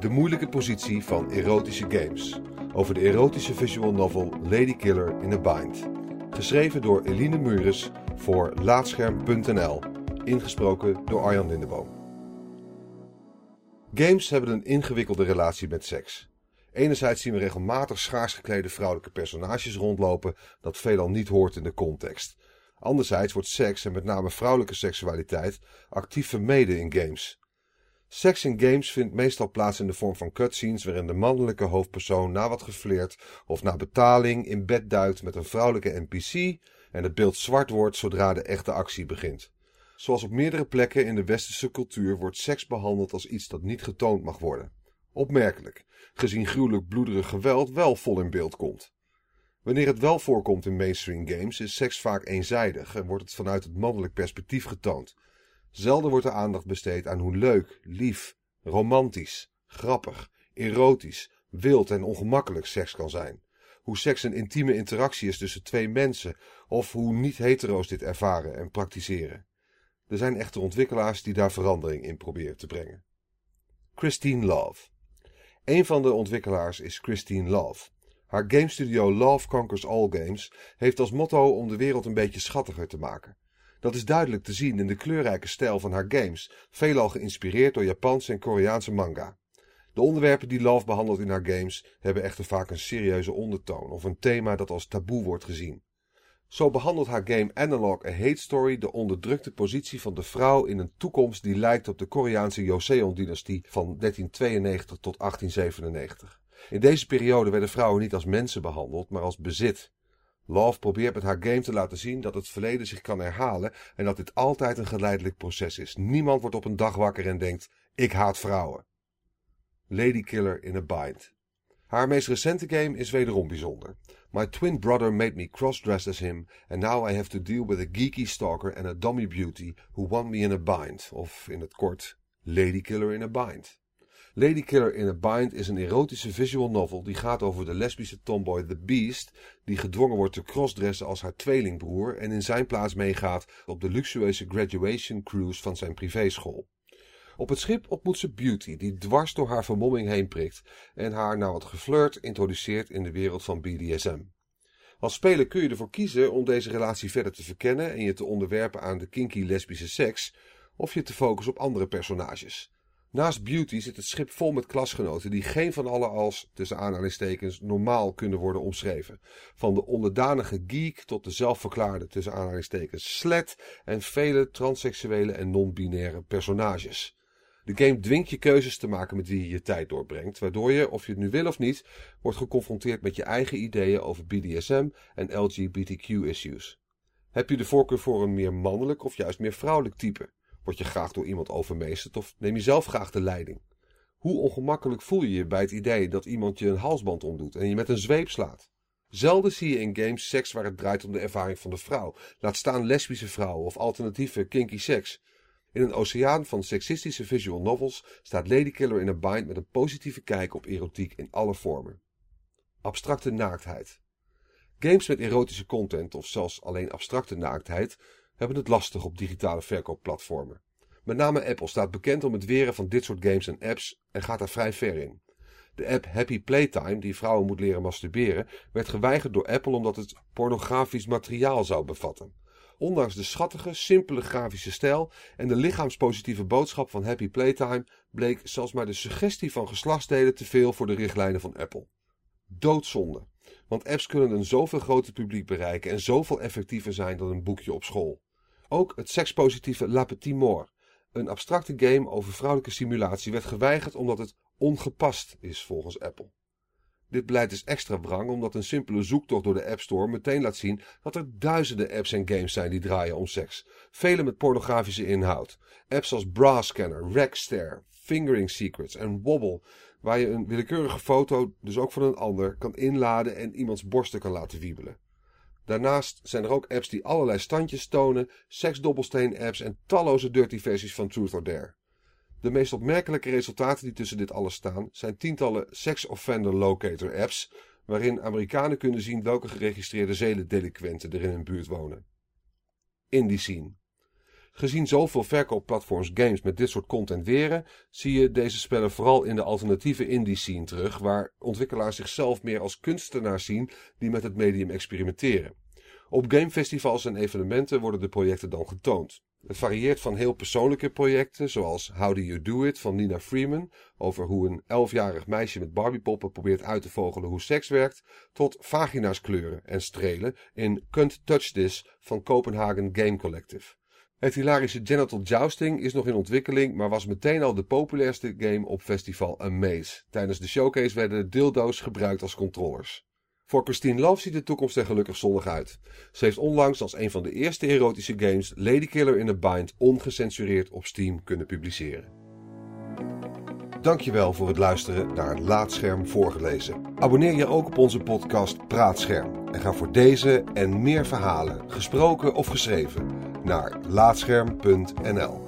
De moeilijke positie van erotische games. Over de erotische visual novel Lady Killer in a Bind. Geschreven door Eline Mures voor Laatscherm.nl. Ingesproken door Arjan Lindeboom. Games hebben een ingewikkelde relatie met seks. Enerzijds zien we regelmatig schaars geklede vrouwelijke personages rondlopen, dat veelal niet hoort in de context. Anderzijds wordt seks en met name vrouwelijke seksualiteit actief vermeden in games. Seks in games vindt meestal plaats in de vorm van cutscenes waarin de mannelijke hoofdpersoon na wat gefleerd of na betaling in bed duikt met een vrouwelijke NPC en het beeld zwart wordt zodra de echte actie begint. Zoals op meerdere plekken in de westerse cultuur wordt seks behandeld als iets dat niet getoond mag worden. Opmerkelijk, gezien gruwelijk bloederig geweld wel vol in beeld komt. Wanneer het wel voorkomt in mainstream games is seks vaak eenzijdig en wordt het vanuit het mannelijk perspectief getoond. Zelden wordt er aandacht besteed aan hoe leuk, lief, romantisch, grappig, erotisch, wild en ongemakkelijk seks kan zijn. Hoe seks een intieme interactie is tussen twee mensen of hoe niet-hetero's dit ervaren en praktiseren. Er zijn echter ontwikkelaars die daar verandering in proberen te brengen. Christine Love Een van de ontwikkelaars is Christine Love. Haar gamestudio Love Conquers All Games heeft als motto om de wereld een beetje schattiger te maken. Dat is duidelijk te zien in de kleurrijke stijl van haar games, veelal geïnspireerd door Japanse en Koreaanse manga. De onderwerpen die Love behandelt in haar games hebben echter vaak een serieuze ondertoon of een thema dat als taboe wordt gezien. Zo behandelt haar game Analog A Hate Story de onderdrukte positie van de vrouw in een toekomst die lijkt op de Koreaanse Joseon-dynastie van 1392 tot 1897. In deze periode werden vrouwen niet als mensen behandeld, maar als bezit. Love probeert met haar game te laten zien dat het verleden zich kan herhalen en dat dit altijd een geleidelijk proces is. Niemand wordt op een dag wakker en denkt: ik haat vrouwen. Lady Killer in a Bind. Haar meest recente game is wederom bijzonder. My twin brother made me cross-dressed as him, and now I have to deal with a geeky stalker and a dummy beauty who want me in a bind, of in het kort, Lady Killer in a Bind. Lady Killer in a Bind is een erotische visual novel die gaat over de lesbische tomboy The Beast, die gedwongen wordt te crossdressen als haar tweelingbroer en in zijn plaats meegaat op de luxueuze graduation cruise van zijn privéschool. Op het schip ontmoet ze Beauty, die dwars door haar vermomming heen prikt en haar na wat geflirt introduceert in de wereld van BDSM. Als speler kun je ervoor kiezen om deze relatie verder te verkennen en je te onderwerpen aan de kinky lesbische seks, of je te focussen op andere personages. Naast Beauty zit het schip vol met klasgenoten die geen van allen als, tussen aanhalingstekens, normaal kunnen worden omschreven. Van de onderdanige geek tot de zelfverklaarde, tussen aanhalingstekens, slet en vele transseksuele en non-binaire personages. De game dwingt je keuzes te maken met wie je je tijd doorbrengt, waardoor je, of je het nu wil of niet, wordt geconfronteerd met je eigen ideeën over BDSM en LGBTQ-issues. Heb je de voorkeur voor een meer mannelijk of juist meer vrouwelijk type? Word je graag door iemand overmeesterd of neem je zelf graag de leiding? Hoe ongemakkelijk voel je je bij het idee dat iemand je een halsband omdoet en je met een zweep slaat? Zelden zie je in games seks waar het draait om de ervaring van de vrouw, laat staan lesbische vrouwen of alternatieve kinky seks. In een oceaan van seksistische visual novels staat Lady Killer in a Bind met een positieve kijk op erotiek in alle vormen. Abstracte naaktheid. Games met erotische content of zelfs alleen abstracte naaktheid hebben het lastig op digitale verkoopplatformen. Met name Apple staat bekend om het weren van dit soort games en apps en gaat daar vrij ver in. De app Happy Playtime, die vrouwen moet leren masturberen, werd geweigerd door Apple omdat het pornografisch materiaal zou bevatten. Ondanks de schattige, simpele grafische stijl en de lichaamspositieve boodschap van Happy Playtime bleek zelfs maar de suggestie van geslachtsdelen te veel voor de richtlijnen van Apple. Doodzonde, want apps kunnen een zoveel groter publiek bereiken en zoveel effectiever zijn dan een boekje op school. Ook het sekspositieve La Petite een abstracte game over vrouwelijke simulatie, werd geweigerd omdat het ongepast is volgens Apple. Dit beleid is extra wrang omdat een simpele zoektocht door de App Store meteen laat zien dat er duizenden apps en games zijn die draaien om seks. Vele met pornografische inhoud. Apps als Bra Scanner, Fingering Secrets en Wobble, waar je een willekeurige foto, dus ook van een ander, kan inladen en iemands borsten kan laten wiebelen. Daarnaast zijn er ook apps die allerlei standjes tonen, seksdobbelsteen apps en talloze dirty versies van Truth or Dare. De meest opmerkelijke resultaten die tussen dit alles staan zijn tientallen sex offender locator apps, waarin Amerikanen kunnen zien welke geregistreerde zedendelinquenten er in hun buurt wonen. Indie scene. Gezien zoveel verkoopplatforms games met dit soort content weren, zie je deze spellen vooral in de alternatieve indie scene terug, waar ontwikkelaars zichzelf meer als kunstenaars zien die met het medium experimenteren. Op gamefestivals en evenementen worden de projecten dan getoond. Het varieert van heel persoonlijke projecten, zoals How Do You Do It van Nina Freeman, over hoe een elfjarig meisje met Barbiepoppen probeert uit te vogelen hoe seks werkt, tot vagina's kleuren en strelen in Can't Touch This van Copenhagen Game Collective. Het hilarische Genital Jousting is nog in ontwikkeling, maar was meteen al de populairste game op festival Amaze. Tijdens de showcase werden dildo's gebruikt als controllers. Voor Christine Love ziet de toekomst er gelukkig zonnig uit. Ze heeft onlangs als een van de eerste erotische games Ladykiller in a Bind ongecensureerd op Steam kunnen publiceren. Dankjewel voor het luisteren naar Laatscherm voorgelezen. Abonneer je ook op onze podcast Praatscherm en ga voor deze en meer verhalen, gesproken of geschreven, naar laatscherm.nl.